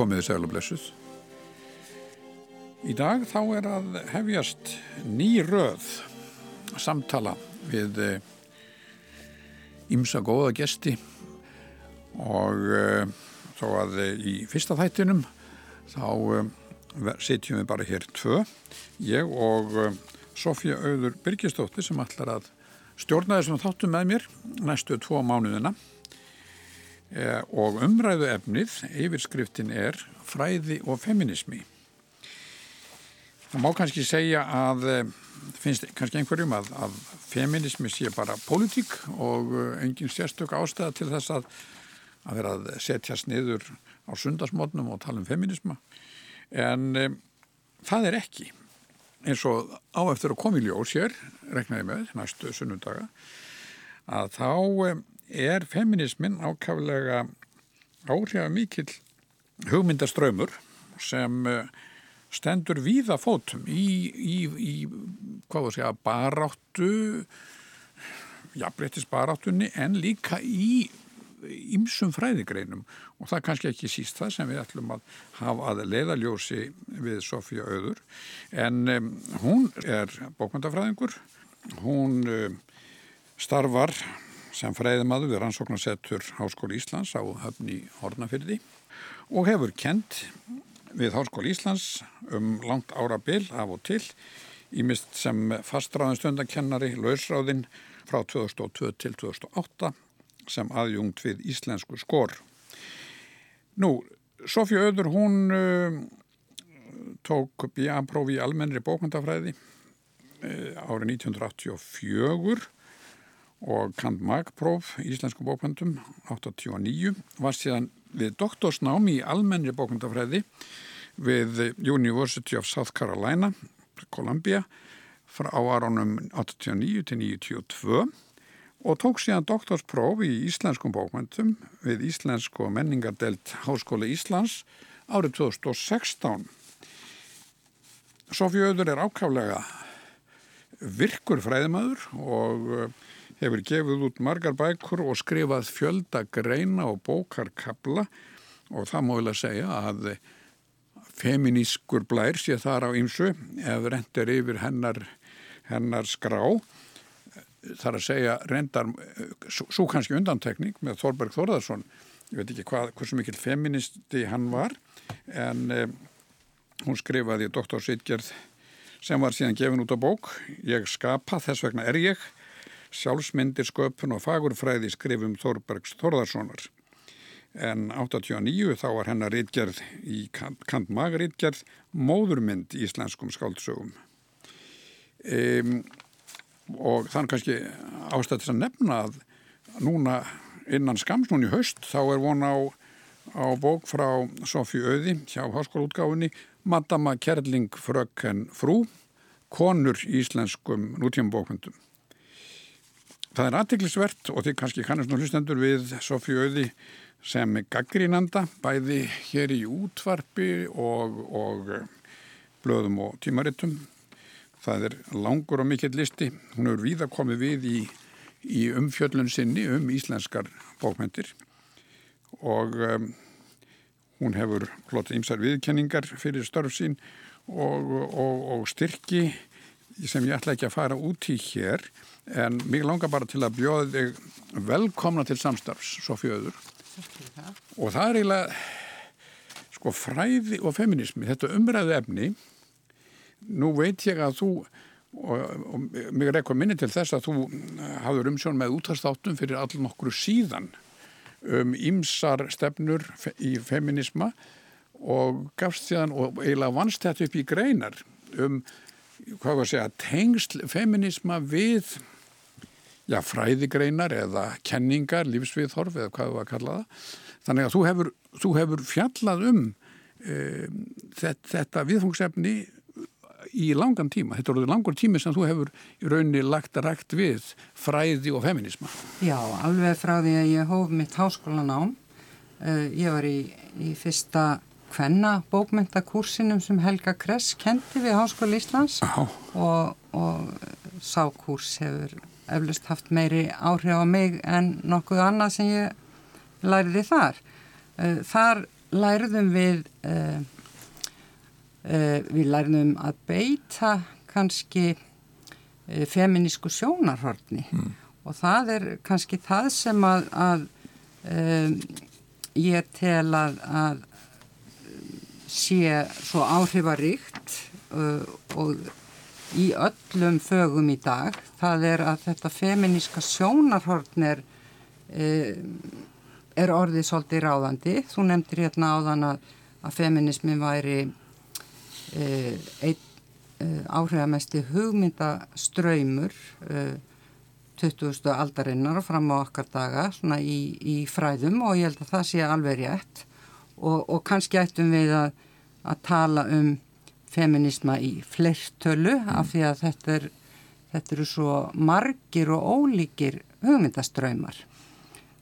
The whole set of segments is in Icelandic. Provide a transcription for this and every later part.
komiði sæl og blessuð. Í dag þá er að hefjast ný röð samtala við ímsa góða gesti og uh, þó að í fyrsta þættinum þá sitjum við bara hér tvö, ég og Sofja Auður Byrkistóttir sem ætlar að stjórna þessum þáttum með mér næstu tvo mánuðina Eh, og umræðu efnið, yfirskriftin er fræði og feminismi. Það má kannski segja að, eh, finnst kannski einhverjum að, að feminismi sé bara pólitík og eh, engin sérstök ástæða til þess að, að vera að setjast niður á sundasmotnum og tala um feminisma. En um, það er ekki eins og á eftir að komi ljós hér, reknaði með næstu sunnundaga, að þá um, er feminismin ákaflega áhrif mikill hugmyndaströymur sem eh, stendur víða fótum í, í, í hvað þú segja, baráttu jafnbreyttis baráttunni en líka í ymsum fræðigreinum? Og það er kannski ekki síst það sem við ætlum að hafa að leiðaljósi við Sofía Öður en um, hún er bókmyndafræðingur hún um, starfar sem fræðimaður við rannsóknarsettur Háskóli Íslands á höfni Hornafyrði og hefur kent við Háskóli Íslands um langt ára bil af og til ímist sem fastræðan stundakennari lausráðinn frá 2002 til 2008 sem aðjungt við íslensku skor. Nú, Sofja Öður hún uh, tók B.A.prófi í almennri bókmyndafræði uh, árið 1984 og Kant Magpróf í Íslensku bókmyndum 89 var síðan við doktorsnámi í almennri bókmyndafræði við University of South Carolina Columbia frá áraunum 89 til 92 og tók síðan doktorspróf í Íslenskum bókmyndum við Íslensku menningardelt Háskóla Íslands árið 2016 Sofí Öður er ákaflega virkur fræðimæður og hefur gefið út margar bækur og skrifað fjölda greina og bókarkabla og það að segja að feminískur blær sé þar á ymsu ef rendir yfir hennar, hennar skrá. Þar að segja rendar svo kannski undantekning með Þorberg Þorðarsson ég veit ekki hvað, hversu mikil feministi hann var en eh, hún skrifaði doktorsitgerð sem var síðan gefin út á bók. Ég skapa, þess vegna er ég sjálfsmyndir sköpun og fagurfræði skrifum Þorbergs Þorðarssonar. En 89 þá var hennar rítgerð í Kant Mag rítgerð móðurmynd í íslenskum skáldsögum. Um, og þann kannski ástættis að nefna að núna innan skamsnún í höst þá er von á, á bók frá Sofí Öði hjá háskólaútgáfinni Madama Kerling fröken frú konur íslenskum nútíum bókmyndum. Það er aðtiklisvert og þið kannski kannast nú hlustendur við Sofíu Öði sem gaggrínanda bæði hér í útvarpi og, og blöðum og tímarittum. Það er langur og mikill listi. Hún hefur víða komið við í, í umfjöllun sinni um íslenskar bókmyndir og um, hún hefur hlotið ymsar viðkenningar fyrir störf sín og, og, og styrki sem ég ætla ekki að fara út í hér en mér langar bara til að bjóða þig velkomna til samstarfs Sofjöður og það er eiginlega sko fræði og feminismi þetta umræðu efni nú veit ég að þú og, og mér er eitthvað minni til þess að þú hafður umsjón með útastáttum fyrir allir nokkru síðan um ímsar stefnur í feminisma og gafst síðan og eiginlega vannst þetta upp í greinar um hvað var að segja, tengsl feminisma við já, fræðigreinar eða kenningar, lífsviðhorf eða hvað þú að kalla það. Þannig að þú hefur, þú hefur fjallað um e, þetta, þetta viðfungsefni í langan tíma. Þetta er langur tími sem þú hefur í rauninni lagt að rækt við fræði og feminisma. Já, alveg frá því að ég hóf mitt háskólanám. Uh, ég var í, í fyrsta hvenna bókmyndakursinum sem Helga Kress kendi við Háskóli Íslands og, og sákurs hefur eflust haft meiri áhrif á mig en nokkuð annað sem ég læriði þar. Eh, þar lærðum við uh, uh, við lærðum að beita kannski feminísku sjónarhortni mm. og það er kannski það sem að, að ég tel að, að sé svo áhrifaríkt og í öllum fögum í dag það er að þetta feminíska sjónarhortn er er orðið svolítið ráðandi. Þú nefndir hérna áðan að, að feminismin væri e, einn e, áhrifamesti hugmyndaströymur e, 20. aldarinnar og fram á okkar daga svona í, í fræðum og ég held að það sé alveg rétt og, og kannski ættum við að, að tala um feminisma í flertölu mm. af því að þetta, er, þetta eru svo margir og ólíkir hugmyndaströymar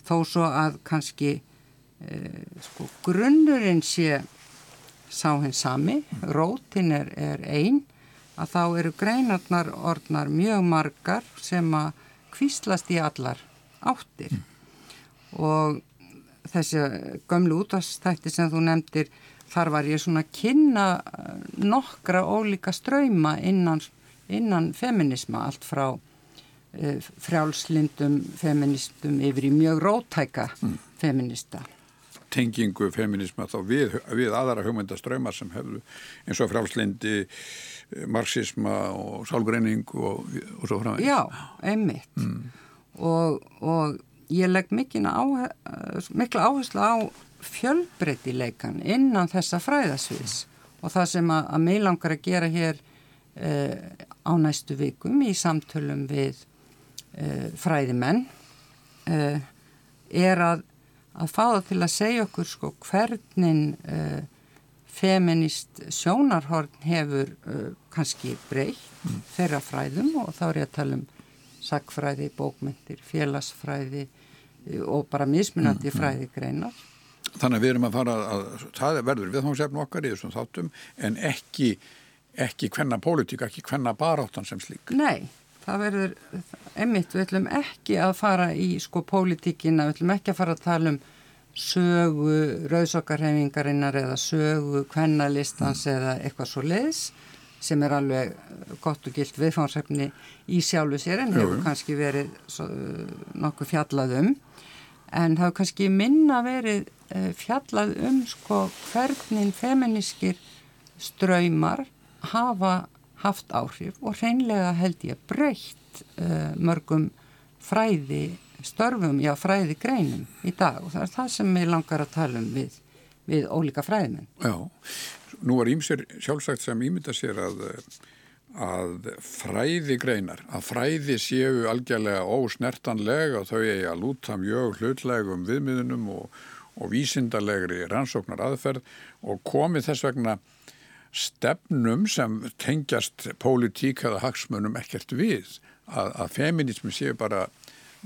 þó svo að kannski eh, sko, grunnurinn sé sá hins sami, rótin er, er einn, að þá eru greinarnar orðnar mjög margar sem að kvíslast í allar áttir mm. og þessi gömlu útastætti sem þú nefndir þar var ég svona að kynna nokkra ólíka ströyma innan, innan feminisma allt frá Eh, frjálslindum feministum yfir í mjög rótæka mm. feminista. Tengingu feminisma þá við, við aðra hugmyndaströymar sem hefðu eins og frjálslindi, eh, marxisma og sálgreining og, og svo frá. Já, einmitt. Mm. Og, og ég legg mikla áherslu á fjölbreytileikan innan þessa fræðasviðs og það sem að, að mig langar að gera hér eh, á næstu vikum í samtölum við uh, fræðimenn uh, er að, að fá það til að segja okkur sko hvernig uh, feminist sjónarhorn hefur kannski breytt mm. þeirra fræðum og þá er ég að tala um sakfræði, bókmyndir, félagsfræði og bara mismunandi mm, mm. fræði greinar. Þannig að við erum að fara að, það verður viðhámsefn okkar í þessum þáttum en ekki, ekki hvenna pólitík, ekki hvenna baráttan sem slík. Nei, það verður, emitt, við ætlum ekki að fara í sko pólitíkina, við ætlum ekki að fara að tala um sögu rauðsokkarhefingarinnar eða sögu kvennalistans mm. eða eitthvað svo leiðs sem er alveg gott og gilt viðfánsefni í sjálfu sér en hefur kannski verið svo, nokkuð fjallað um. En það hefur kannski minna verið uh, fjallað um sko hvernig feminískir ströymar hafa haft áhrif og hreinlega held ég breytt uh, mörgum fræði störfum, já fræði greinum í dag. Og það er það sem ég langar að tala um við, við ólíka fræðmenn. Já, nú er ímsér sjálfsagt sem ímynda sér að, að fræði greinar, að fræði séu algjörlega ósnertanlega og þau eigi að lúta mjög hlutlegum viðmiðunum og, og vísindarlegri rannsóknar aðferð og komi þess vegna stefnum sem tengjast pólitík eða hagsmunum ekkert við að, að feminismi séu bara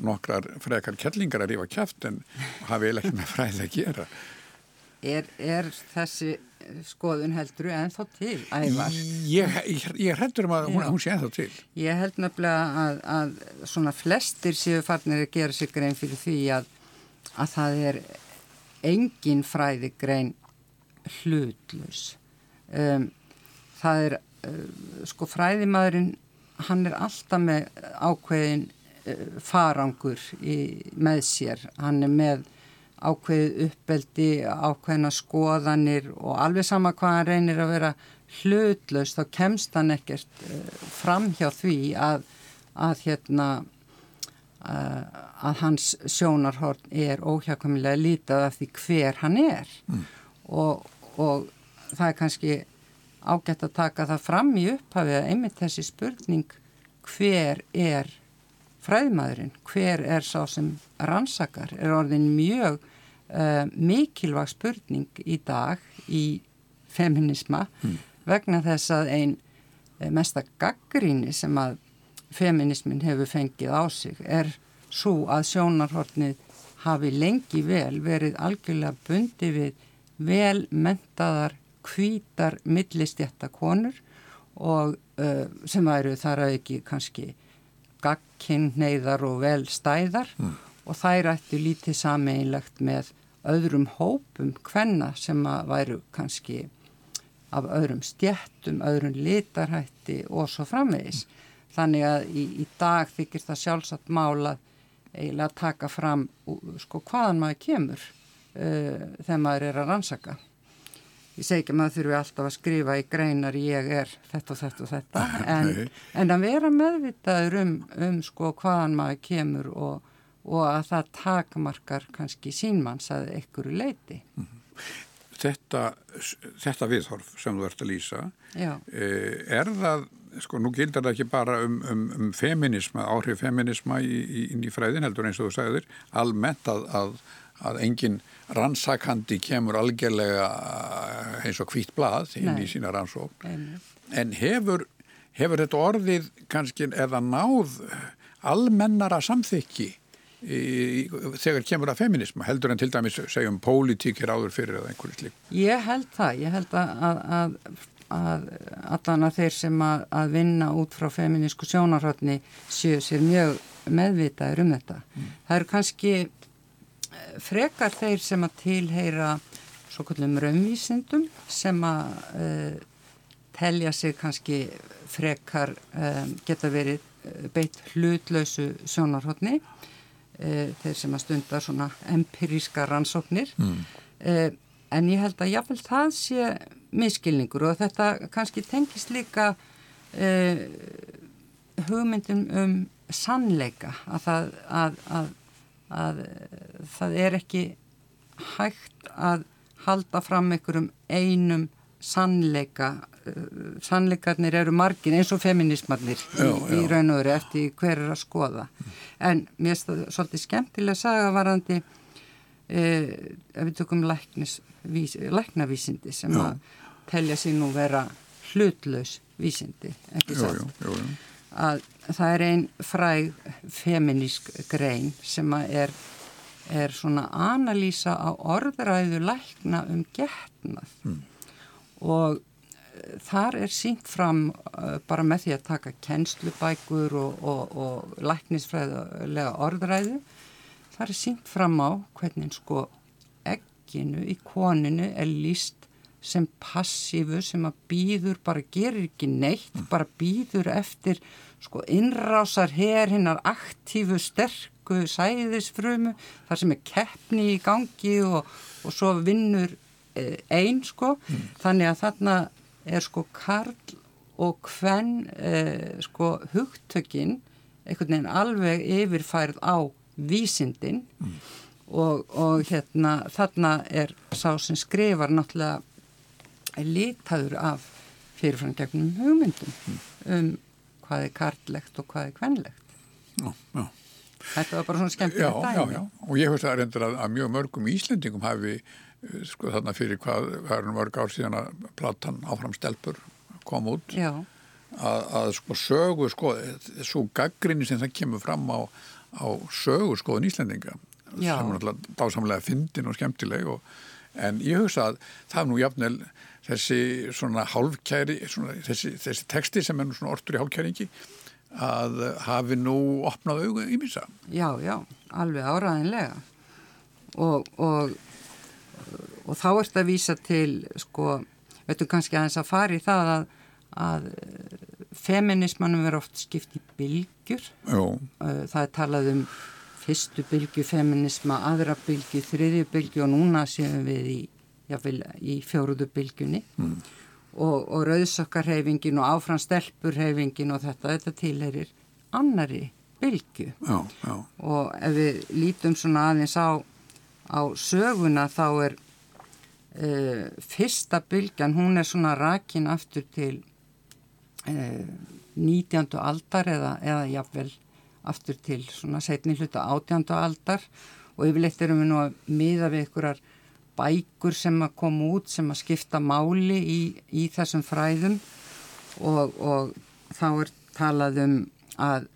nokkrar frekar kellingar að rífa kæft en hafi ekki með fræði að gera Er, er þessi skoðun heldur ennþá til ævar? Ég, ég, ég heldur um að hún, hún sé ennþá til. Ég held nefnilega að, að svona flestir séu farnir að gera sig grein fyrir því að, að það er engin fræði grein hlutlus um, það er uh, sko fræðimaðurinn hann er alltaf með ákveðin uh, farangur í, með sér, hann er með ákveðið uppbeldi, ákveðina skoðanir og alveg sama hvað hann reynir að vera hlutlaust þá kemst hann ekkert uh, fram hjá því að, að hérna uh, að hans sjónarhorn er óhjákvæmilega lítið af því hver hann er. Mm. og, og það er kannski ágætt að taka það fram í upphafið að einmitt þessi spurning hver er fræðmaðurinn, hver er sá sem rannsakar, er orðin mjög uh, mikilvæg spurning í dag í feminisma mm. vegna þess að einn uh, mesta gaggríni sem að feminismin hefur fengið á sig er svo að sjónarhortnið hafi lengi vel verið algjörlega bundi við velmentaðar kvítar millistjætta konur og uh, sem væru þar að ekki kannski gagginn, neyðar og vel stæðar mm. og þær ættu lítið sameinlegt með öðrum hópum hvenna sem að væru kannski af öðrum stjettum, öðrum litarhætti og svo framvegis. Þannig að í, í dag þykir það sjálfsagt mála eiginlega að taka fram sko hvaðan maður kemur uh, þegar maður er að rannsaka. Ég segi ekki að maður þurfi alltaf að skrifa í greinar ég er þetta og þetta og þetta en, en að vera meðvitaður um, um sko hvaðan maður kemur og, og að það takmarkar kannski sínmanns að einhverju leiti. Mhm. Þetta, þetta viðhorf sem þú ert að lýsa, Já. Eh, er það, sko nú gildar það ekki bara um, um, um feminisma, áhrif feminisma í, í, inn í fræðin heldur eins og þú sagðir, almennt að, að, að engin rannsakandi kemur algjörlega eh, eins og hvitt blað inn Nei. í sína rannsók. Nei. En hefur, hefur þetta orðið kannski eða náð almennara samþykki í, þegar kemur að feminisma heldur en til dæmis segjum pólitíkir áður fyrir eða einhverju slík? Ég held það, ég held að, að, að allan að þeir sem að, að vinna út frá feminísku sjónarhóttni séu sér mjög meðvitaður um þetta. Mm. Það eru kannski eh, frekar þeir sem að tilheyra svo kallum raunvísindum sem að uh, telja sig kannski frekar um, geta verið beitt hlutlausu sjónarhóttni e, þeir sem að stunda svona empiríska rannsóknir mm. e, en ég held að jáfnveil það sé miskilningur og þetta kannski tengist líka e, hugmyndum um sannleika að það, að, að, að það er ekki hægt að halda fram einhverjum einum sannleika sannleikarnir eru margin eins og feminismarnir já, í, í raun og veru eftir hver er að skoða. En mér er svolítið skemmtilega að saga varandi eh, ef við tökum læknavísindi sem já. að telja sér nú vera hlutlaus vísindi satt? að það er einn fræg feminísk grein sem að er, er svona analýsa á orðræðu lækna um getnað. Mm. Og þar er sínt fram uh, bara með því að taka kennslubækur og, og, og læknisfræðilega orðræðu þar er sínt fram á hvernig sko egginu í koninu er líst sem passífu sem að býður bara gerir ekki neitt mm. bara býður eftir sko innrásar hér hinnar aktífu sterku sæðisfrömu þar sem er keppni í gangi og, og svo vinnur eh, einn sko mm. þannig að þarna er sko karl og hvenn eh, sko hugtökin einhvern veginn alveg yfirfærð á vísindin mm. og, og hérna þarna er sá sem skrifar náttúrulega lítaður af fyrirfram gegnum hugmyndum mm. um hvað er karllegt og hvað er hvennlegt. Já, já. Þetta var bara svona dæmi. Já, já, já. Og ég höfst að reynda að, að mjög mörgum íslendingum hafi Eh, sko þarna fyrir hvað verður mörg ár síðan að platan áfram stelpur kom út. Að, að sko sögu sko svo gaggrinni sem það kemur fram á, á sögu skoðun Íslandinga Já. sem er náttúrulega dásamlega fyndin og skemmtileg og, en ég hugsa að það er nú jafnvel þessi svona hálfkæri svona, þessi, þessi texti sem er nú svona ortur í hálfkæringi að hafi nú opnað augu í misa Já, já, alveg áraðinlega og, og og þá ert að vísa til sko, veitum kannski aðeins að fara í það að, að feminismannum verður oft skipt í bylgjur Jó. það er talað um fyrstu bylgju feminisma, aðra bylgju þriðju bylgju og núna séum við í, jáfnvel, í fjóruðu bylgjunni mm. og, og rauðsokkarhefingin og áfranstelpurhefingin og þetta, þetta tilherir annari bylgju já, já. og ef við lítum svona aðeins á á söguna þá er uh, fyrsta bylgjan, hún er svona rakin aftur til uh, e, 19. aldar eða, eða jafnvel aftur til svona setni hluta 18. aldar og yfirleitt erum við nú að miða við einhverjar bækur sem að koma út sem að skipta máli í, í þessum fræðum og, og þá er talað um að uh,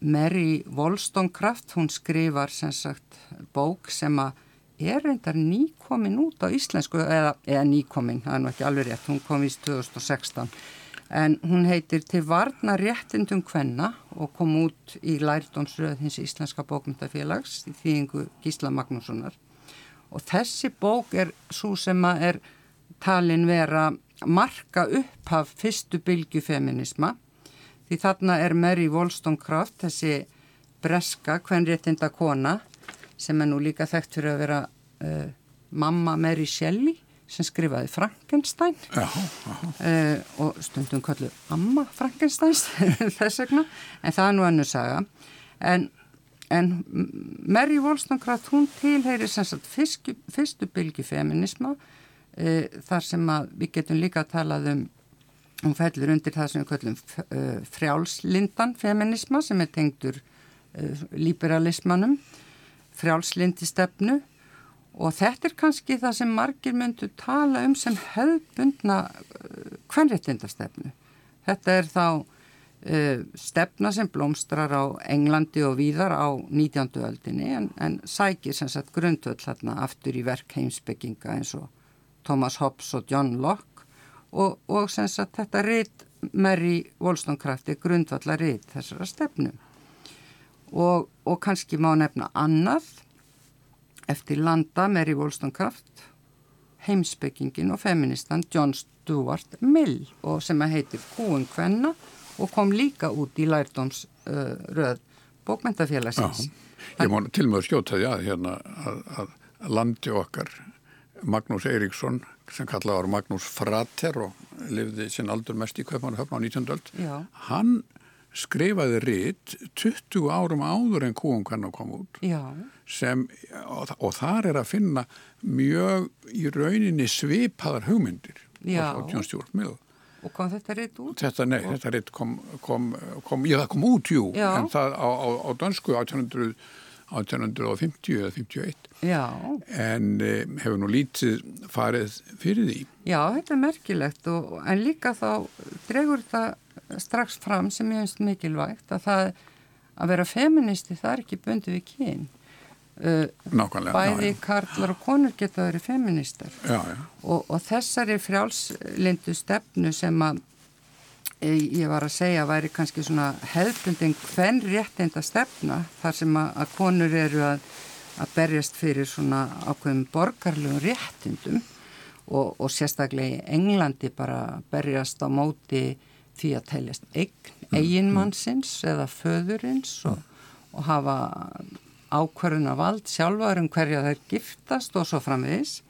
Mary Wollstonecraft hún skrifar sem sagt bók sem að er reyndar nýkomin út á íslensku eða, eða nýkomin, það er nú ekki alveg rétt, hún kom í 2016 en hún heitir Til varna réttindum kvenna og kom út í lærdómsröð hins íslenska bókmyndafélags í þýðingu Gísla Magnússonar. Og þessi bók er svo sem að er talin vera marka upphaf fyrstu bylgu feminisma því þarna er Mary Wollstonecraft, þessi breska kvenréttinda kona sem er nú líka þekkt fyrir að vera uh, mamma Mary Shelley sem skrifaði Frankenstein já, já. Uh, og stundum kallu Amma Frankensteins þess vegna, en það er nú annu saga en, en Mary Wollstonecraft hún tilheyri sem sagt fyrstu, fyrstu bylgi feminisma uh, þar sem að við getum líka að talað um hún fellur undir það sem við kallum frjálslindan feminisma sem er tengdur liberalismanum frjálslindi stefnu og þetta er kannski það sem margir myndu tala um sem hefðbundna kvennréttindastefnu. Uh, þetta er þá stefna sem blómstrar á Englandi og víðar á 19. öldinni en, en sækir sem sagt grundvöld aftur í verk heimsbygginga eins og Thomas Hobbes og John Locke og, og sagt þetta ritt Mary Wollstonecraft er grundvallar ritt þessara stefnu og, og kannski má nefna annað eftir landa Mary Wollstonecraft heimsbyggingin og feministan John Stuart Mill og sem að heitir Kúin Kvenna og kom líka út í lærdómsröð uh, bókmentafélagsins. Ég má til og með skjóta því að, hérna, að, að landi okkar Magnús Eiríksson sem kallaði var Magnús Frater og lifði sinn aldur mest í Kaupanahöfn á 19. öld. Hann skrifaði ritt 20 árum áður en kúum kannu kom út sem, og, og þar er að finna mjög í rauninni svipaðar hugmyndir Stuart Mill og kom þetta ritt út? Þetta, nei, og... þetta ritt kom, kom, kom, já það kom út, jú já. en það á, á, á dansku 1800 1850 eða 51 Já. en e, hefur nú lítið farið fyrir því? Já, þetta er merkilegt og, en líka þá dregur það strax fram sem ég finnst mikilvægt að það að vera feministi það er ekki bundið við kyn. Uh, Nákvæmlega Bæði já, karlar og konur geta verið feministar. Já, og, og þessari frjálslindu stefnu sem að ég var að segja væri kannski svona hefðbundin hvern réttinda stefna þar sem að, að konur eru að, að berjast fyrir svona ákveðum borgarlegum réttindum og, og sérstaklega í Englandi bara berjast á móti því að teljast eign, eiginmannsins eða föðurins og, og hafa ákvarðuna vald sjálfar um hverja þær giftast og svo framvegis.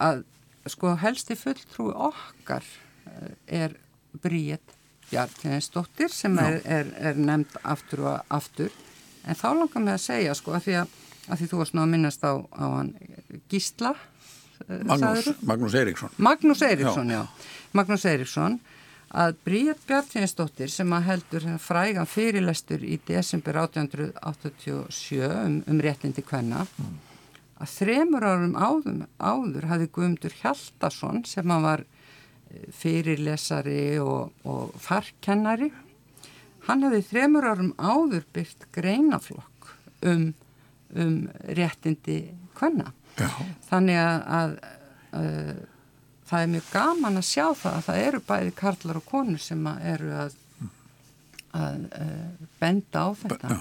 Að sko helsti fulltrúi okkar er Bríett Bjartinsdóttir sem er, er, er nefnd aftur og aftur. En þá langar mig að segja sko að því að, að því þú varst nú að minnast á, á hann Gísla Magnús, Magnús Eiríksson. Magnús Eiríksson, já, já. Magnús Eiríksson að Bríett Bjartinsdóttir sem að heldur frægan fyrirlestur í desember 1887 um, um réttindi kvenna mm. að þremur árum áður, áður hafi Guðmundur Hjaldarsson sem að var fyrirlesari og, og farkennari hann hafi þremur árum áður byrkt greinaflokk um, um réttindi kvenna Já. þannig að, að, að það er mjög gaman að sjá það að það eru bæði karlar og konur sem eru að, að, að benda á þetta. Já,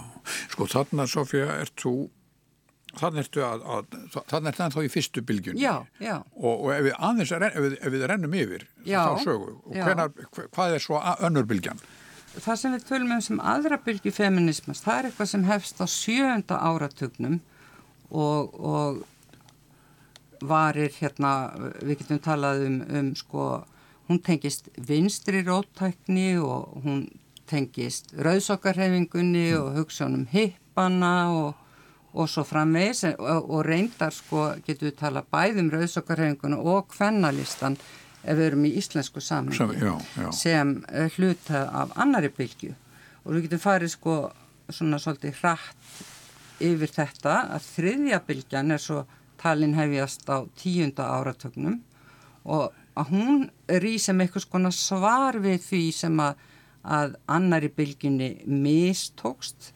sko þarna Sofía ert þú, þannig ertu að, að þannig ert það þá í fyrstu bylgjunni. Já, já. Og, og ef við aðeins, ef við, ef við rennum yfir já, þá sögu, og hvenar, hvað er svo önnur bylgjan? Það sem við tölum um sem aðra bylgi feminismas, það er eitthvað sem hefst á sjönda áratugnum og, og varir hérna, við getum talað um, um sko, hún tengist vinstri róttækni og hún tengist rauðsokkarhefingunni mm. og hugsa um hippana og, og svo framvegis og, og reyndar sko getum við talað bæðum rauðsokkarhefingunni og kvennalistan ef við erum í íslensku samhengi sem hluta af annari bylgu og við getum farið sko svona svolítið hratt yfir þetta að þriðja bylgjan er svo talin hefjast á tíunda áratögnum og að hún rýsa með eitthvað svona svar við því sem að, að annari bylginni mistókst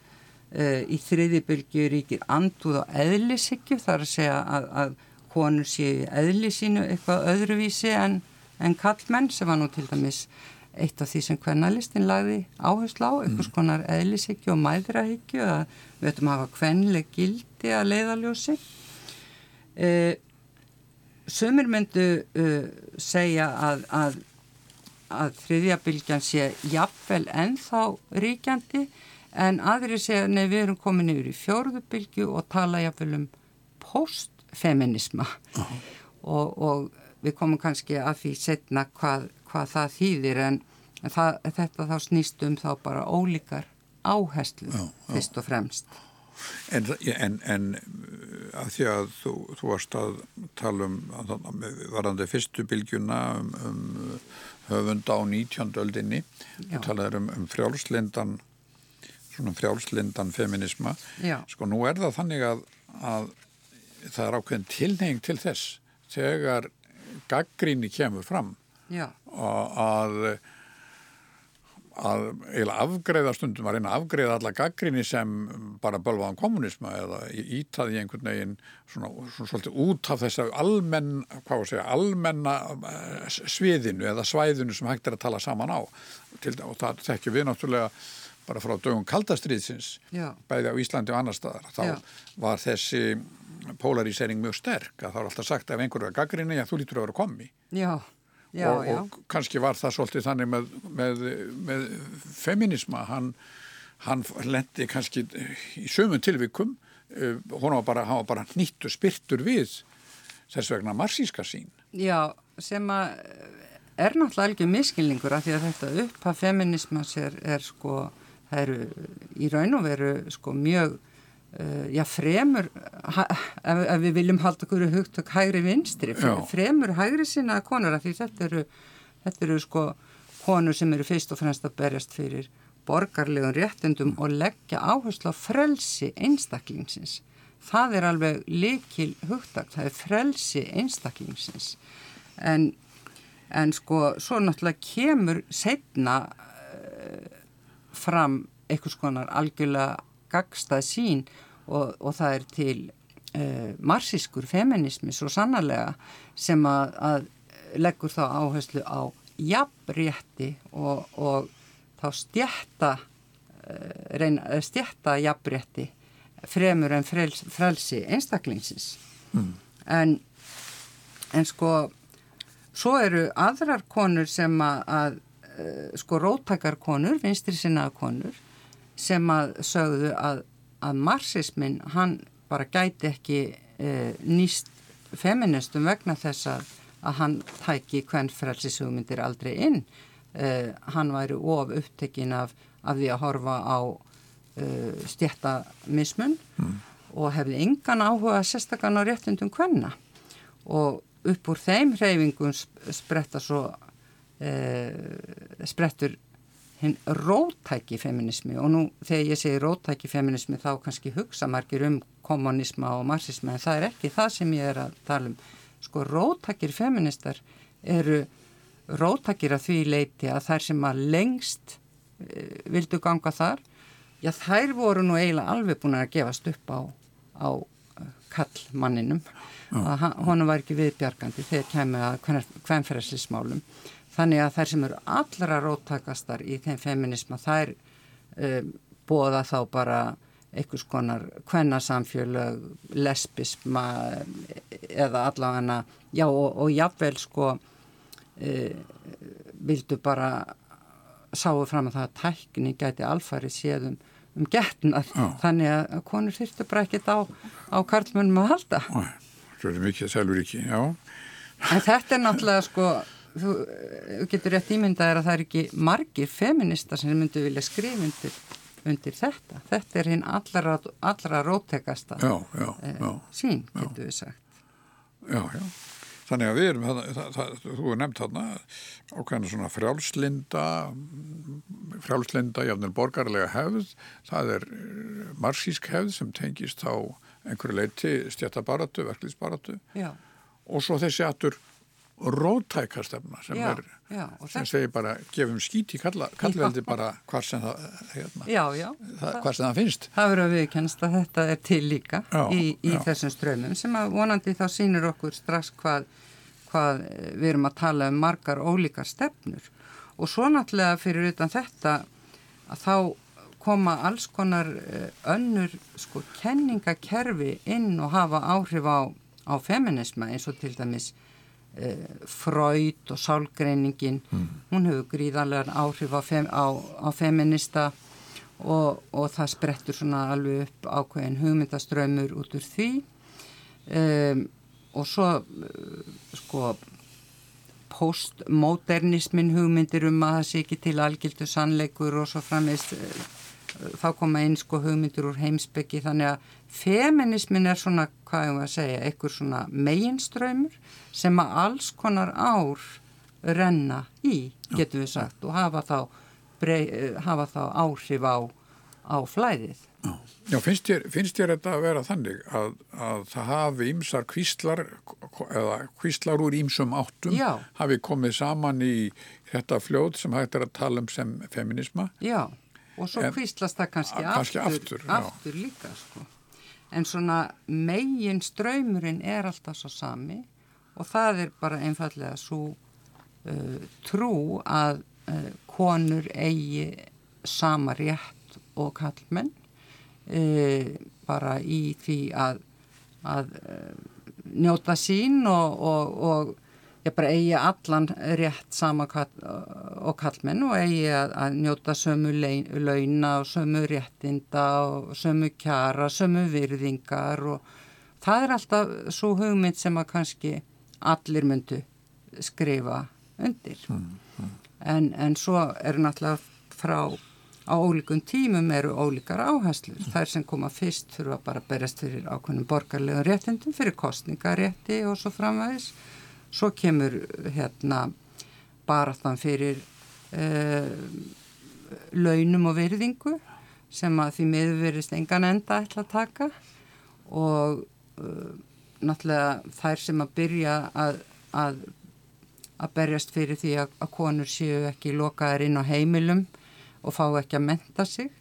í þriðibylgu ríkir andúð og eðlishyggju þar að segja að, að konur séu eðli sínu eitthvað öðruvísi en, en kallmenn sem var nú til dæmis eitt af því sem kvennalistin lagði áherslu á, einhvers mm. konar eðlishyggju og mæðrahyggju að við ættum að hafa kvennileg gildi að leiðaljósi. Uh, Sumir myndu uh, segja að, að, að þriðjabylgjan sé jafnvel ennþá ríkjandi en aðri segja nei við erum komin yfir í fjóruðubylgju og tala jafnvel um postfeminisma uh -huh. og, og við komum kannski að því setna hvað, hvað það þýðir en það, þetta þá snýst um þá bara ólíkar áherslu já, já. fyrst og fremst. En, en, en að því að þú, þú varst að tala um varandi fyrstu bylgjuna um, um höfunda á 19. öldinni þú talaður um, um frjálslindan svona frjálslindan feminisma Já. sko nú er það þannig að, að það er ákveðin tilneying til þess þegar gaggríni kemur fram að að eiginlega afgreða stundum að reyna að afgreða alla gaggrinni sem bara bölvaðan kommunisma eða ítaði einhvern veginn svona, svona svolítið út af þess að almenn, hvað segja, almenna eh, sviðinu eða svæðinu sem hægt er að tala saman á. Til, og það þekkjum við náttúrulega bara frá dögum kaldastriðsins bæði á Íslandi og annar staðar þá Já. var þessi polarisering mjög sterk að það var alltaf sagt ef einhverju var gaggrinni, já þú lítur að vera komi Já Já, og, og kannski var það svolítið þannig með, með, með feminisma hann, hann lendi kannski í sömum tilvikum uh, hún var bara, bara nýtt og spyrtur við þess vegna marsíska sín Já, sem að er náttúrulega alveg miskilningur af því að þetta upphaf feminismas er, er sko, það eru í raun og veru sko mjög Uh, já, fremur ha, ef, ef við viljum halda okkur hugtök hægri vinstri, fremur hægri sinna konur af því þetta eru, þetta eru sko konur sem eru fyrst og fremst að berjast fyrir borgarlegum réttendum mm. og leggja áherslu á frelsi einstaklingsins. Það er alveg likil hugtök, það er frelsi einstaklingsins. En, en sko svo náttúrulega kemur setna uh, fram einhvers konar algjörlega gagstað sín og, og það er til uh, marxískur feminismi svo sannarlega sem að, að leggur þá áherslu á jafnrétti og, og þá stjætta uh, reyna, eh, stjætta jafnrétti fremur en frels, frelsi einstaklingsins mm. en, en sko svo eru aðrar konur sem að, að sko róttakarkonur, vinstri sinnaða konur sem að sögðu að, að marxismin hann bara gæti ekki e, nýst feministum vegna þess að, að hann tæki hvern frelsisugmyndir aldrei inn. E, hann væri of upptekinn af, af því að horfa á e, stjættamismun mm. og hefði engan áhuga sérstakann á réttundum hvenna og upp úr þeim hreyfingum spretta svo e, sprettur hinn rótæki feminismi og nú þegar ég segi rótæki feminismi þá kannski hugsa margir um kommunisma og marxisma en það er ekki það sem ég er að tala um. Sko rótækir feministar eru rótækir að því leiti að þær sem að lengst e, vildu ganga þar, já þær voru nú eiginlega alveg búin að gefast upp á, á e, kallmanninum. Honum var ekki viðbjargandi þegar kemur að hvernferðslismálum Þannig að þær sem eru allra róttakastar í þeim feminisma þær um, bóða þá bara einhvers konar kvennasamfjölu, lesbisma eða allavega já og, og jáfnvel sko uh, vildu bara sáu fram að það að tækni gæti alfarið séðum um getnað þannig að konur þurftu bara ekkit á, á karlmönnum að halda. Það er mikið selvur ekki, já. En þetta er náttúrulega sko þú getur rétt ímyndaðir að það er ekki margir feminista sem myndu vilja skrifa undir, undir þetta. Þetta er hinn allra, allra róttekasta eh, sín, getur við sagt. Já, já. Þannig að við erum, það, það, það, þú er nefnt þarna ákveðna svona frjálslinda, frjálslinda, jáfnvel borgarlega hefð, það er eh, marxísk hefð sem tengist á einhverju leiti stjættabaratu, verkliðsbaratu og svo þessi aftur rótækastefna sem, já, er, já, sem segir bara gefum skít í kallveldi bara hvað sem það, hérna, já, já, það, hvað sem það finnst. Það verður að viðkennast að þetta er til líka í, í þessum strömmum sem að vonandi þá sýnir okkur strax hvað, hvað við erum að tala um margar ólíkar stefnur. Og svo náttúrulega fyrir utan þetta að þá koma alls konar eh, önnur sko kenningakerfi inn og hafa áhrif á, á feminisma eins og til dæmis uh, Freud og sálgreiningin hún hefur gríðarlegar áhrif á, fem, á, á feminista og, og það sprettur svona alveg upp ákveðin hugmyndaströmmur út úr því. Um, og svo uh, sko postmodernismin hugmyndir um að það sé ekki til algildu sannleikur og svo framist þá koma inn sko hugmyndir úr heimsbyggi þannig að feminismin er svona, hvað ég var að segja, einhver svona meginströymur sem að alls konar ár renna í, getum við sagt og hafa þá, brey, hafa þá áhrif á, á flæðið. Já, finnst, þér, finnst þér þetta að vera þannig að, að það hafi ýmsar kvíslar eða kvíslar úr ýmsum áttum Já. hafi komið saman í þetta fljóð sem hægt er að tala um sem feminisma? Já, og svo En- kvíslast það kannski, A- kannski aftur, aftur, aftur líka sko. En svona megin ströymurinn er alltaf svo sami og það er bara einfallega svo uh, trú að uh, konur eigi sama rétt og kallmenn uh, bara í því að, að uh, njóta sín og, og, ég bara eigi allan rétt sama og kallmenn og eigi að, að njóta sömu launa og sömu réttinda og sömu kjara, sömu virðingar og það er alltaf svo hugmynd sem að kannski allir myndu skrifa undir. En, en svo er náttúrulega frá á ólíkum tímum eru ólíkar áherslur. Þær sem koma fyrst þurfa bara að berast fyrir ákveðnum borgarlegum réttindum, fyrir kostningarétti og svo framvæðis. Svo kemur hérna baráttan fyrir uh, launum og virðingu sem að því miður verist engan enda ætla að taka. Og uh, náttúrulega þær sem að byrja að, að, að berjast fyrir því að, að konur séu ekki lokaðar inn á heimilum og fá ekki að menta sig.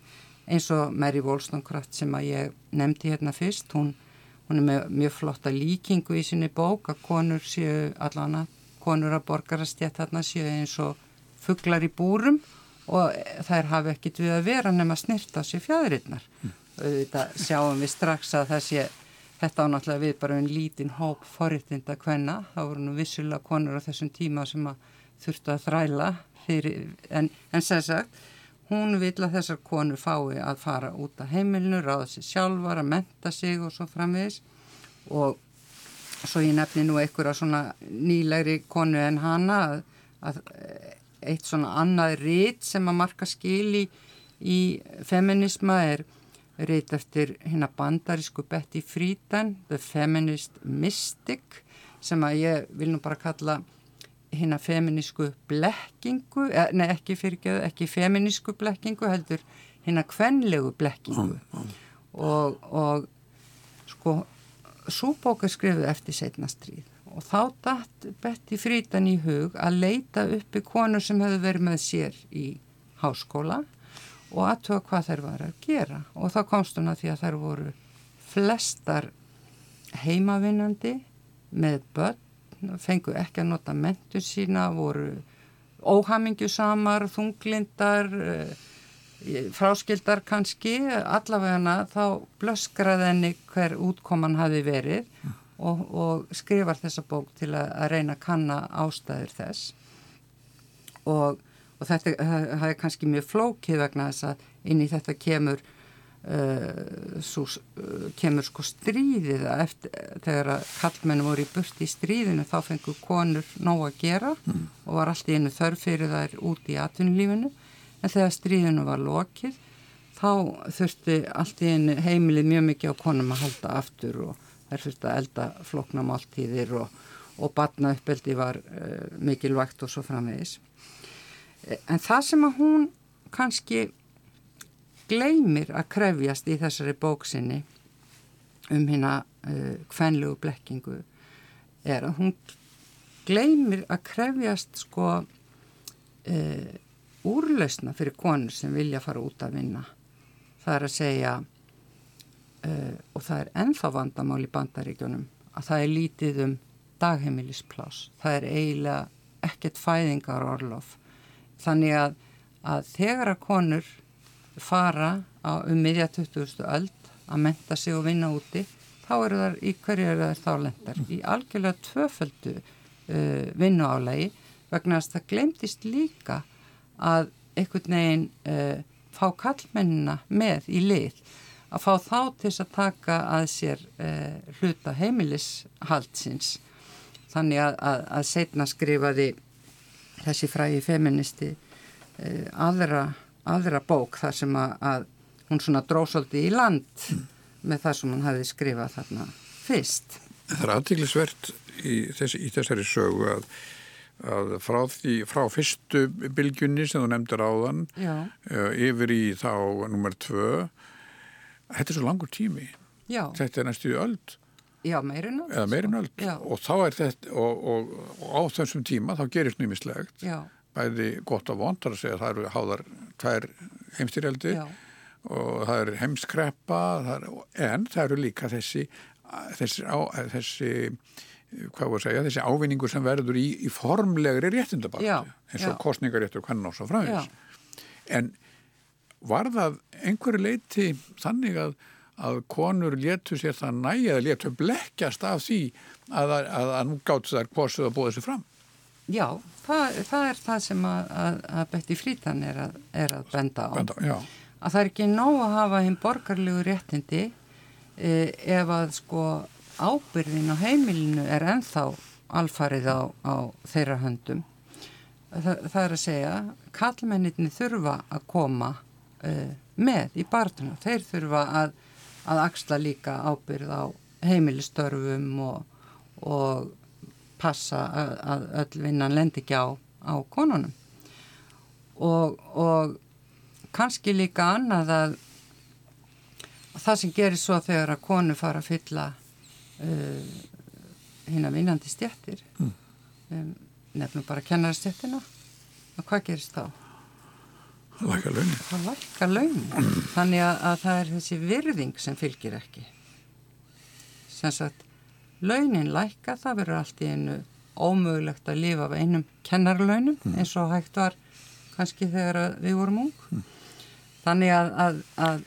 Eins og Mary Wollstonecraft sem að ég nefndi hérna fyrst, hún, hún er með mjög flotta líkingu í sinni bók að konur séu allana, konur að borgarastjætt þarna séu eins og fugglar í búrum og þær hafi ekkit við að vera nema snirt á sér fjæðurinnar. Þetta sjáum við strax að það sé, þetta á náttúrulega við bara einn lítinn hóp forriðtinda hvenna, þá voru nú vissulega konur á þessum tíma sem að þurftu að þræla fyrir, en, en sem sagt, hún vil að þessar konur fái að fara út af heimilinu, ráða sér sjálfar, að menta sig og svo framvegis. Og svo ég nefni nú einhverja svona nýlegri konu en hana að, að eitt svona annað rít sem að marka skili í feminisma er rít eftir hérna bandarísku Betty Friedan, The Feminist Mystic sem að ég vil nú bara kalla hérna feminísku blekkingu, eh, nei ekki fyrirgeðu, ekki feminísku blekkingu heldur hérna kvenlegu blekkingu. Og, og sko svo bók er skrifuð eftir setna stríð. Og þá datt Betty Friedan í hug að leita uppi konur sem hefðu verið með sér í háskóla og aðtöða hvað þær var að gera. Og þá komst hún að því að þær voru flestar heimavinnandi með börn fengu ekki að nota mentu sína voru óhamingjusamar, þunglindar fráskildar kannski. Allavegana þá blöskraði henni hver útkoman hafi verið og, og skrifar þessa bók til að, að reyna að kanna ástæður þess. Og, og þetta það er kannski mjög flókið vegna þess að inn í þetta kemur uh, svo, uh, kemur sko stríðið eftir, þegar að kallmennu voru í burt í stríðinu þá fengur konur nóg að gera mm. og var allt í einu þörf fyrir þær út í atvinnulífinu en þegar stríðinu var lokið þá þurfti allt í einu heimilið mjög mikið á konum að halda aftur og þær þurfti að elda flokna máltíðir og, og batna uppeldi var uh, mikilvægt og svo framvegis. En það sem að hún kannski gleymir að krefjast í þessari bóksinni um hérna uh, kvenlegu blekkingu er að hún gleymir að krefjast sko e, úrlausna fyrir konur sem vilja fara út að vinna. Það er að segja e, og það er ennþá vandamál í bandaríkjunum að það er lítið um dagheimilisplás. Það er eiginlega ekkert fæðingar orlof. Þannig að, að þegar að konur fara á, um miðja 20. öld að menta sig og vinna úti þá eru þar í hverju eru þar þá lendar í algjörlega tvöföldu uh, vinnuálagi vegna að það glemtist líka að einhvern veginn uh, fá kallmennina með í lið að fá þá til að taka að sér uh, hluta heimilishaldsins þannig að, að, að setna skrifaði þessi frægi feministi uh, aðra, aðra bók þar sem að, að hún svona dróðsóldi í land mm með það sem hún hafi skrifað þarna fyrst. Það er aðtíklisvert í, þess, í þessari sögu að, að frá, því, frá fyrstu bylgjunni sem þú nefndir áðan uh, yfir í þá nummer tvö þetta er svo langur tími Já. þetta er næstu öll Já, meirinn öll. Eða meirinn öll. Og þá er þetta, og, og, og á þessum tíma þá gerist nýmislegt. Bæði gott og vond, það eru háðar tvær heimstyrjaldi. Já. og það er heimskreppa það er, en það eru líka þessi þessi, á, þessi hvað voru að segja, þessi ávinningur sem verður í, í formlegri réttindabætti eins og kostningaréttur kannan og svo fræðis en var það einhverju leiti þannig að, að konur letu sér það næja letu blekkjast af því að, að, að nú gáttu þær posuð að búa þessu fram Já, það, það er það sem að Betty Frítan er, er að benda á benda, að það er ekki nóg að hafa hinn borgarlegu réttindi eh, ef að sko ábyrðin á heimilinu er enþá alfarið á, á þeirra höndum. Það, það er að segja, kallmenninni þurfa að koma eh, með í barnduna. Þeir þurfa að, að axla líka ábyrð á heimilistörfum og, og passa að, að öll vinnan lendi ekki á, á konunum. Og, og kannski líka annað að, að það sem gerir svo þegar að konu fara að fylla uh, hinn að vinnandi stjættir mm. um, nefnum bara kennarstjættina og hvað gerist þá? Það lækka launin. Það lækka launin. Þannig að, að það er þessi virðing sem fylgir ekki. Sem sagt, launin lækka, það verður allt í einu ómögulegt að lifa af einum kennarlaunum mm. eins og hægt var kannski þegar við vorum ung. Mm þannig að, að, að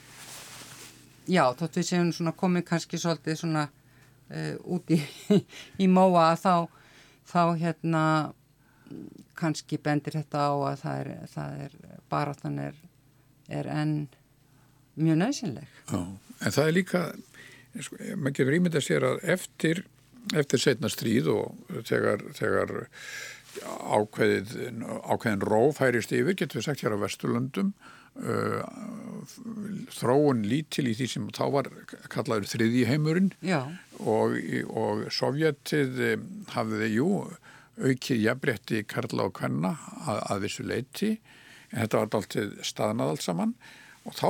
já, þótt við séum svona komið kannski svolítið svona uh, út í, í móa að þá, þá hérna kannski bendir þetta á að það er, það er bara þannig er, er enn mjög nöðsynleg. Já, en það er líka, maður gefur ímynd að sér að eftir, eftir setna stríð og þegar, þegar ákveðið, ákveðin róf hærist yfir, getur við sagt hér á Vesturlundum Uh, þróun lítil í því sem þá var kallaður þriði heimurinn og, og Sovjetið um, hafði jú aukið jafnbretti Karla og Kvenna að, að vissu leiti en þetta var alltaf staðnað allt saman og þá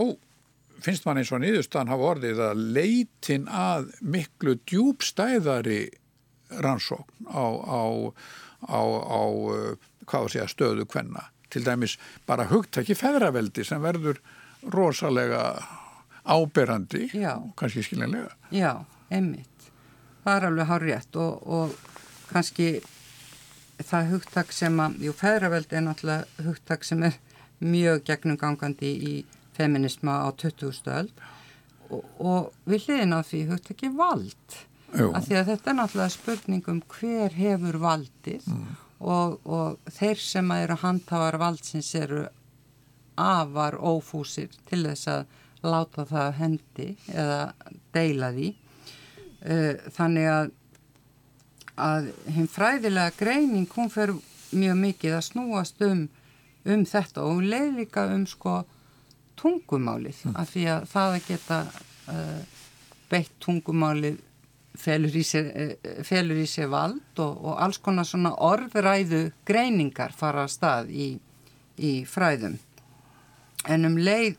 finnst man eins og niðurstaðan hafa orðið að leitin að miklu djúbstæðari rannsókn á, á, á, á að segja stöðu Kvenna til dæmis bara hugtæki feðraveldi sem verður rosalega áberandi og kannski skiljanlega. Já, einmitt. Það er alveg hár rétt og, og kannski það hugtak sem að, jú, feðraveldi er náttúrulega hugtak sem er mjög gegnum gangandi í feminisma á 20. öll og, og við hliðin á því hugtaki vald. Jú. Af því að þetta er náttúrulega spurning um hver hefur valdið mm og, og þeir sem eru handhafar valdsins eru afar ófúsir til þess að láta það hendi eða deila því uh, þannig að að hinn fræðilega greining hún fer mjög mikið að snúast um, um þetta og hún leið líka um sko tungumálið mm. af því að það að geta uh, beitt tungumálið felur í sér, eh, felur í sér vald og, og alls konar svona orðræðu greiningar fara að stað í, í fræðum. En um leið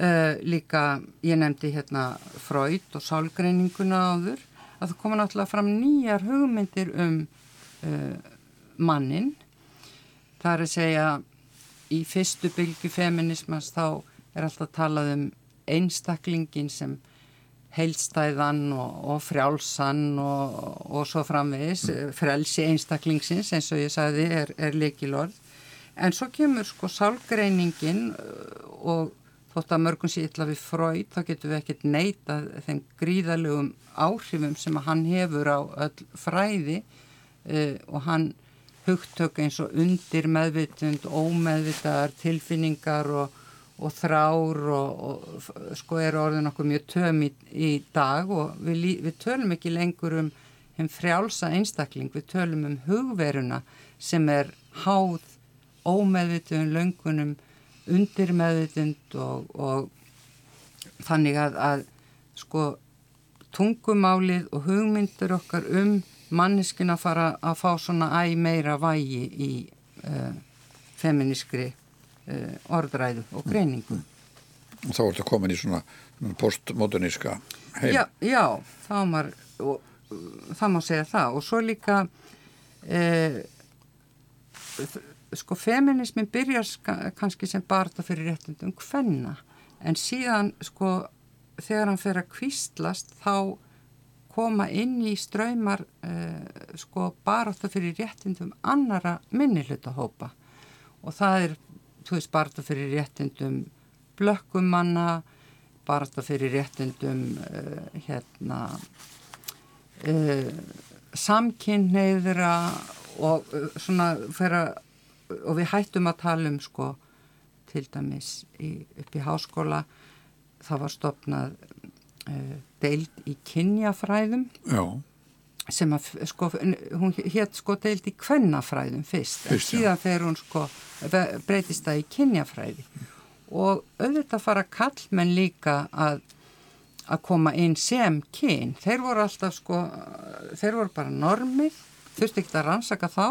uh, líka, ég nefndi hérna Freud og sálgreininguna áður, að það koma náttúrulega fram nýjar hugmyndir um uh, mannin. Það er að segja í fyrstu bylgu feminismans þá er alltaf talað um einstaklingin sem heilstæðan og, og frjálsan og, og svo framvegis, mm. frelsi einstaklingsins eins og ég sagði er, er leikilorð. En svo kemur sko sálgreiningin og þótt að mörgum sé illa við fröyd þá getum við ekkert neyta þeim gríðalögum áhrifum sem að hann hefur á öll fræði uh, og hann hugtök eins og undir meðvitund, ómeðvitaðar, tilfinningar og, og þrár og, og sko er orðin okkur mjög töm í, í dag og við, við tölum ekki lengur um henn frjálsa einstakling, við tölum um hugveruna sem er háð ómeðvitun, löngunum undir meðvitund og, og þannig að, að sko tungumálið og hugmyndur okkar um manniskin að fara að fá svona æg meira vægi í uh, feministri uh, orðræðu og greiningu. Og þá ertu komin í svona postmoderníska heim. Já, já þá má, það má segja það og svo líka uh, sko feminismin byrjar kannski sem barða fyrir réttundum hvenna en síðan sko þegar hann fer að kvistlast þá koma inn í ströymar uh, sko barða fyrir réttundum annara minnilutahópa og það er, þú veist, barða fyrir réttundum blökkumanna barða fyrir réttundum uh, hérna uh, samkynneiðra og svona fyrir að og við hættum að tala um sko til dæmis í, upp í háskóla það var stopnað deild í kynjafræðum Já. sem að sko hún hétt sko deild í kvennafræðum fyrst, fyrst síðan þegar hún sko breytist það í kynjafræði. Og auðvitað fara kallmenn líka að að koma inn sem kyn. Þeir voru alltaf sko þeir voru bara normið þurfti ekki að rannsaka þá.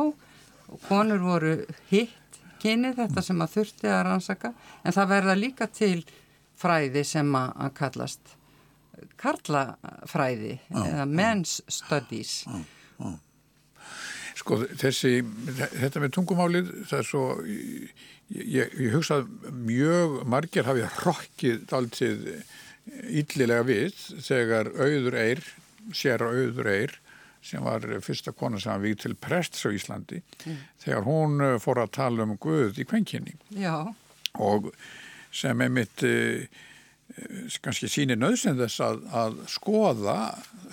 Og konur voru hitt kynið þetta sem að þurfti að rannsaka. En það verða líka til fræði sem að kallast karlafræði eða men's studies. Sko þessi þetta með tungumálið það er svo ég, ég hugsað mjög margir hafið hrokkið alltið íllilega við þegar auður eir sér á auður eir sem var fyrsta kona sem var víð til prests á Íslandi mm. þegar hún eh, fór að tala um Guð í kvenkinni og sem er mitt eh, kannski sínir nöðsinn þess að, að skoða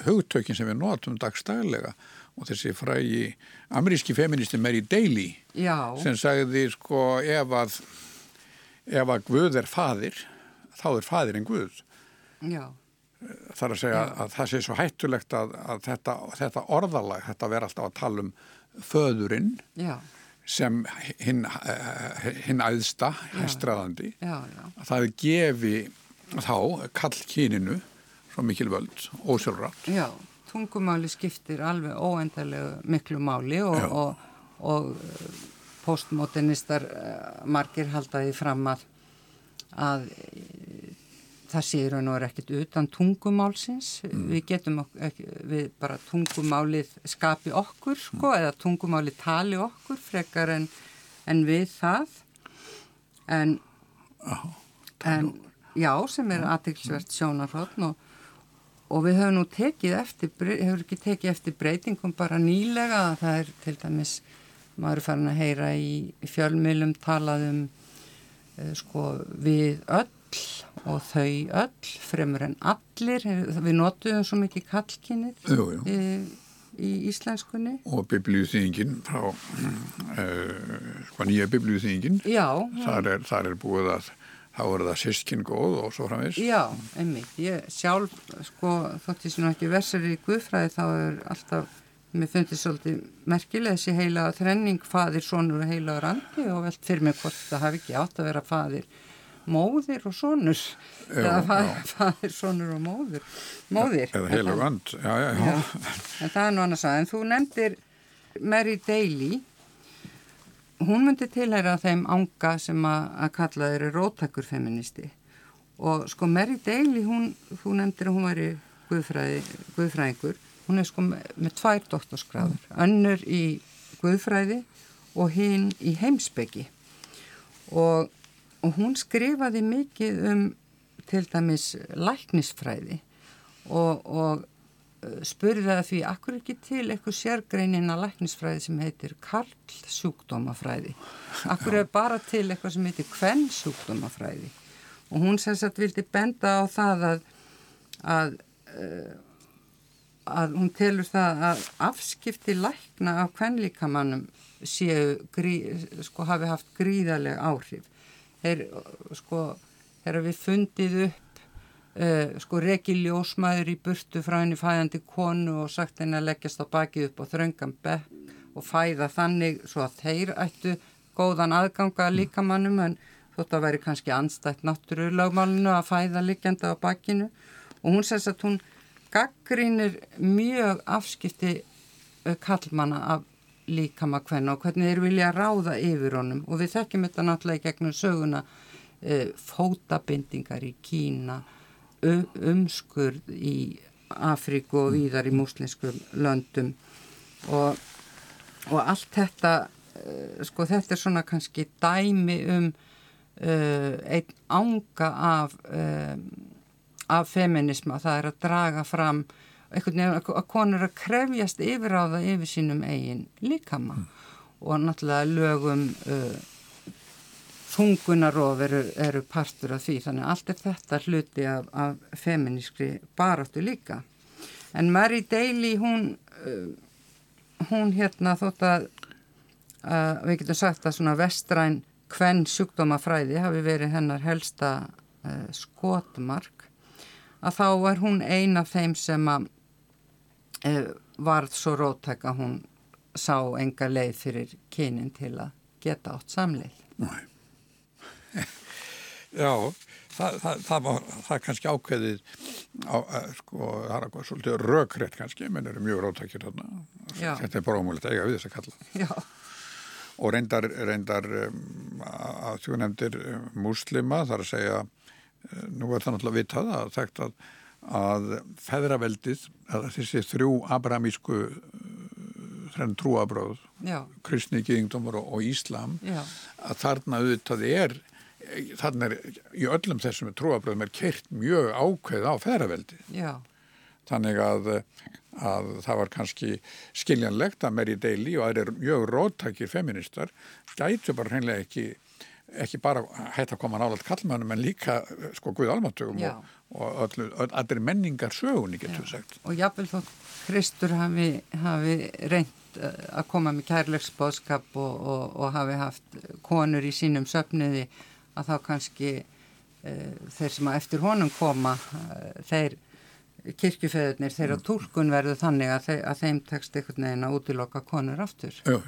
hugtökin sem við notum dagstælega og þessi frægi ameríski feministi Mary Daly Já. sem sagði sko ef að ef að Guð er fadir þá er fadir en Guð Já þar að segja Já. að það sé svo hættulegt að, að þetta, þetta orðalag, þetta verður alltaf að tala um föðurinn Já. sem hinn hin æðsta, hestraðandi að það gefi þá kallkyninu svo mikil völd, ósjálfrátt Já, tungumáli skiptir alveg óendarlegu miklu máli og, og, og postmodernistar eh, margir haldaði fram að að það sé raun og er ekkit utan tungumálsins mm. við getum ekki, við bara tungumálið skapi okkur sko mm. eða tungumálið tali okkur frekar en, en við það en, oh, en já sem er aðtilsvert sjónarhóttn og, og við höfum nú tekið eftir hefur ekki tekið eftir breytingum bara nýlega. Það er til dæmis maður er farin að heyra í, fjölmjölum talaðum eh, sko við öll og þau öll, fremur en allir, við notuðum svo mikið kallkynnið í, í íslenskunni. Og biblíuþýðingin frá uh, sko nýja biblíuþýðingin, þar, þar er búið að þá er það sískinn góð og svo framins. Já, einmitt, ég sjálf, sko, þótt ég sem ekki versar í Guðfræði þá er alltaf, mér finnst þetta svolítið merkileg þessi heila þrenning, fadir, sonur og heila randi og velt fyrir mig hvort það hafi ekki átt að vera fadir móðir og sonur. Já, eða fadir, fadir, sonur og móðir móðir. Eða já, já, en það er nú annars að en þú nefndir Mary Daly hún myndi tilhæra þeim ánga sem að, kalla þeirri róttakur feministi og sko Mary Daly hún, þú nefndir að hún var í guðfræði, guðfræðingur. Hún er sko með, með tvær doktorskráður önnur í guðfræði og hinn í heimsbyggi og, og hún skrifaði mikið um til dæmis læknisfræði. Og, og spurði það því akkur ekki til eitthvað sérgreinina læknisfræði sem heitir Karl sjúkdómafræði akkur er bara til eitthvað sem heitir Kvenn sjúkdómafræði og hún sérsagt vildi benda á það að að, uh, að hún telur það að afskipti lækna af kvennlíkamannum séu sko hafi haft gríðarlega áhrif. Þeir sko þegar við fundið upp uh, sko reki ljósmaður í burtu frá henni fæðandi konu og sagt henni að leggjast á bakið upp og þröngan bekk og fæða þannig svo að þeir ættu góðan aðganga líkamannum en þótt að veri kannski anstætt náttúrulagmálinu að fæða liggjanda á bakinu. Og hún sess að hún gaggrínir mjög afskipti kallmanna af líkama hvenna og hvernig þeir vilja ráða yfir honum. Og við þekkjum þetta náttúrulega í gegnum söguna e, fótabindingar í Kína umskurð í Afríku og víðar í muslinskum löndum. Og, og allt þetta e, sko þetta er svona kannski dæmi um e, einn ánga af af feminisma, það er að draga fram einhvern veginn að konur að krefjast yfir á það yfir sínum eigin líkama. Mm. og náttúrulega lögum uh, þungunarof eru, eru partur af því þannig að allt er þetta hluti af, af feminískri baráttu líka en Mary Daly hún uh, hún hérna þótt að uh, við getum sagt að svona vestræn hvenn sjúkdómafræði hafi verið hennar helsta uh, skotmark að þá var hún eina þeim sem að eh, varð svo rótæk að hún sá enga leið fyrir kynin til að geta átt samleið. Nei. Já, það, það, það, það er kannski ákveðið, á, sko, það er eitthvað svolítið rökrétt kannski, menn eru mjög rótækir þarna. Þetta er bara að eiga við þess að kalla. Já. Og reyndar, reyndar um, að þú nefndir um, muslima, þar að segja, uh, nú er það náttúrulega vitað að þekkt að að feðraveldið, að þessi þrjú abramísku þrenn trúabröð, kristni, gíðingdómar og, og Íslam, Já. að þarna auðvitað er, þarna er í öllum þessum trúabröðum er kert mjög ákveð á feðraveldið. Já. Þannig að, að það var kannski skiljanlegt að Mary Daly og aðeir mjög róttakir feministar gætu bara hreinlega ekki ekki bara hægt að koma nálat kallmannum en líka sko Guð almatugum og, og allir menningar sögunni getur við sagt. Og jáfnvel þó Kristur hafi, hafi reynd eh, að koma með kærleiksbóðskap og, og, og hafi haft konur í sínum söfniði að þá kannski e, þeir sem að eftir honum koma e, þeir kirkjufeðurnir þeirra mm. tólkun verður þannig að, þeir, að þeim tekst einhvern veginn að útiloka konur aftur. Já,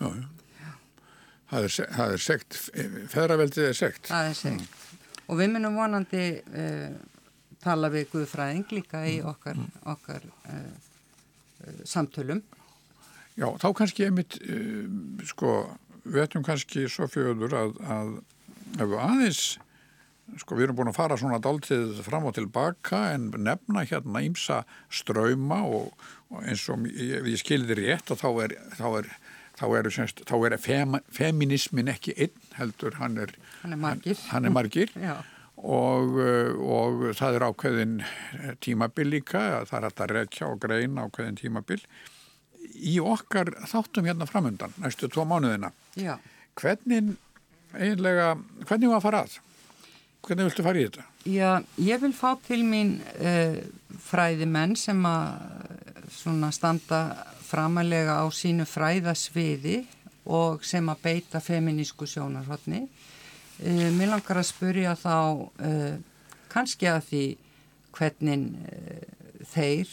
já, já. Það er, það er sekt, feðraveldið er sekt. Það er sekt. Mm. Og við munum vonandi uh, tala við Guðfræðing líka í mm. okkar, okkar uh, uh, samtölum. Já, þá kannski ég mitt, uh, sko, við ættum kannski svo fjöður að, að ef við aðeins, sko, við erum búin að fara svona dáltið fram og tilbaka en nefna hérna ímsa ströyma og, og eins og ég, ég skildir rétt og þá er, þá er þá er, semst, þá er fem, feminismin ekki einn heldur, hann er, hann er margir, hann er margir. Og, og það er ákveðin tímabil líka, það er alltaf rekja og grein ákveðin tímabil. Í okkar þáttum hérna framöndan næstu tvo mánuðina Já. hvernig eiginlega, hvernig var að fara að? Hvernig viltu fara í þetta? Já, ég vil fá til mín uh, fræðimenn sem að standa framalega á sínu fræðasviði og sem að beita feminísku sjónarhóttni Uh, mér langar að spurja þá uh, kannski að því hvernig þeir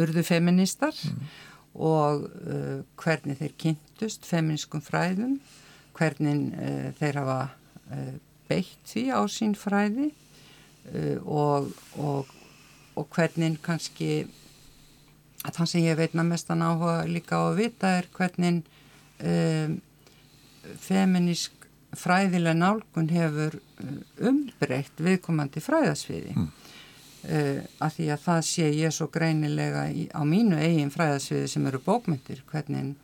urðu feministar mm. og hvernig þeir kynntust feminískum fræðum, hvernig þeir hafa beitt því á sín fræði og, og, og hvernig kannski að það sem ég veitna mestan áhuga líka á að vita er hvernig feminísk fræðilega nálgun hefur uh, umbreytt viðkomandi fræðasviði mm. uh, að því að það sé ég svo greinilega í, á mínu eigin fræðasviði sem eru bókmyndir hvernig uh,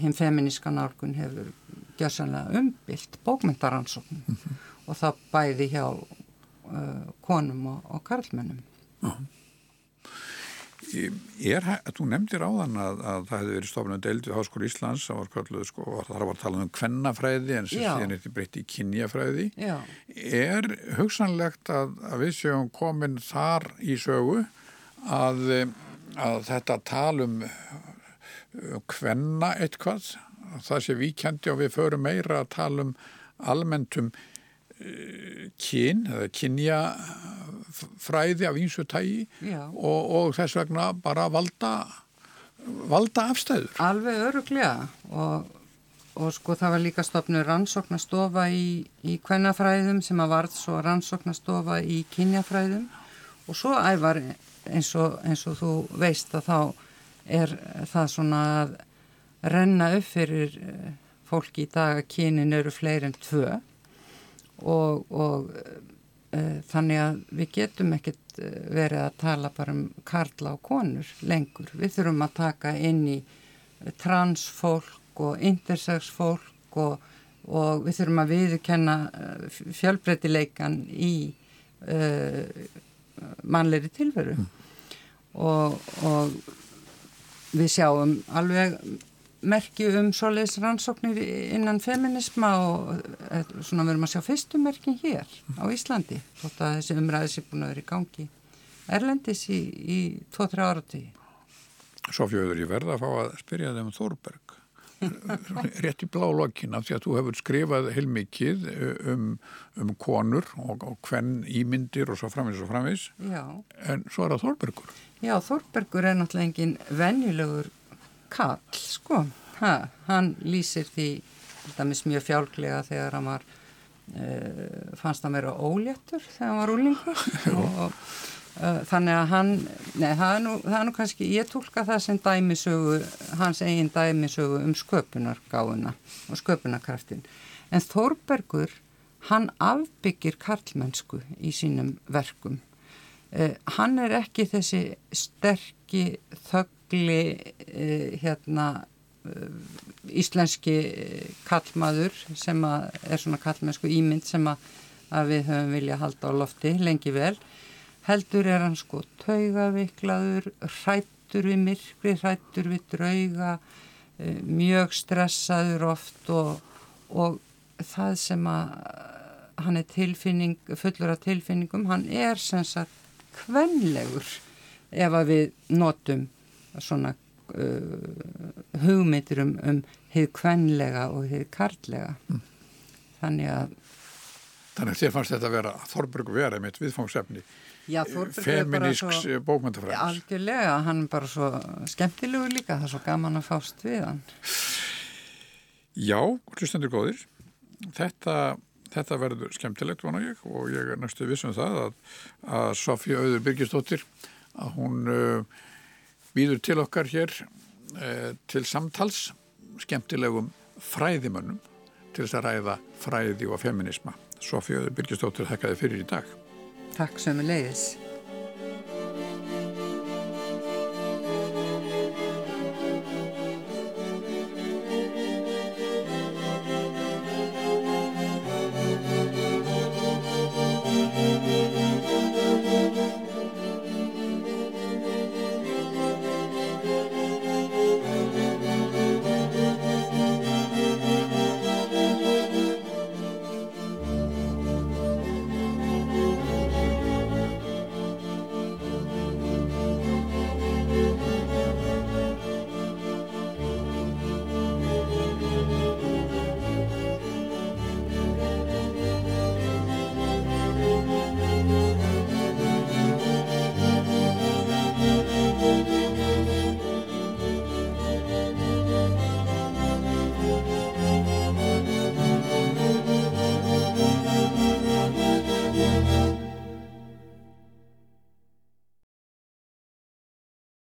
hinn feminíska nálgun hefur gjörsanlega umbylt bókmyndaransóknum mm -hmm. og það bæði hjá uh, konum og, og karlmennum. Já. Er, þú nefndir áðan að, að það hefði verið stofnum deild við Háskóri Íslands var, kalluð, sko, það var talað um kvennafræði en er þetta breytt í kynjafræði Já. er hugsanlegt að, að við séum komin þar í sögu að, að þetta talum kvenna eitthvað. Það sé við kendi og við förum meira að tala um almenntum uh, kyn eða kynja fræði af einsu tægi og, og þess vegna bara valda, valda afstæður. Alveg öruglega og, og sko það var líka stopnu rannsóknastofa í, í kvennafræðum sem að varð svo rannsóknastofa í kynjafræðum. Og svo ævar eins og, eins og þú veist að þá er það svona að renna upp fyrir eh, fólki í dag að kynin eru fleiri en tvö og, og Eh, þannig að við getum ekkert eh, verið að tala bara um karla og konur lengur. Við þurfum að taka inn í transfólk og intersex-fólk og, og við þurfum að viðkenna fjölbreytileikan í uh, mannleiri tilveru mm. og, og við sjáum alveg merki um svoleiðis rannsóknir innan feminisma og eh, svona við erum að sjá fyrstu merkin hér á Íslandi þótt að þessi umræðis er búin að vera í gangi Erlendis í, í 2-3 ára tíu. Sofjóður, ég verða að fá að spyrja þig um Þórberg rétt í blá lokin af því að þú hefur skrifað heilmikið eh, um, um konur og, og hvenn ímyndir og svo framvis og framvis Já. en svo er það Þórbergur. Já, Þórbergur er náttúrulega engin venjulegur kall sko. Ha, hann lýsir því mjög fjálglega þegar hann var uh, fannst hann vera óléttur þegar hann var úlingur og uh, þannig að hann nei, það er, nú, það er nú kannski, ég tólka það sem dæmisögu, hans eigin dæmisögu um sköpunargáuna og sköpunarkraftin en Þórbergur hann afbyggir karlmennsku í sínum verkum. Uh, hann er ekki þessi sterkir þögg mikli uh, hérna uh, íslenski kallmaður sem er svona kallmennsku ímynd sem að, að við höfum vilja halda á lofti lengi vel heldur er hann sko taugaviklaður hrættur við myrkri, hrættur við drauga uh, mjög stressaður oft og, og það sem að hann er tilfinning, fullur af tilfinningum hann er sem sagt kvenlegur ef að við notum svona uh, hugmyndir um, um hið kvenlega og hið karlega mm. þannig að Þannig að þér fannst þetta að vera Þorberg vera mitt viðfóngsefni feminísks bókmyndafræðis Algjörlega, hann er bara svo skemmtilegur líka, það er svo gaman að fást við hann Já, hlustendur góðir þetta, þetta verður skemmtilegt vona ég og ég er næstu vissum það að, að Sofía Auður Birgisdóttir að hún uh, býður til okkar hér eh, til samtals skemmtilegum fræðimönnum til þess að ræða fræði og feminisma. Sofíu Birgistóttir þakkaði fyrir í dag. Takk er leiðis.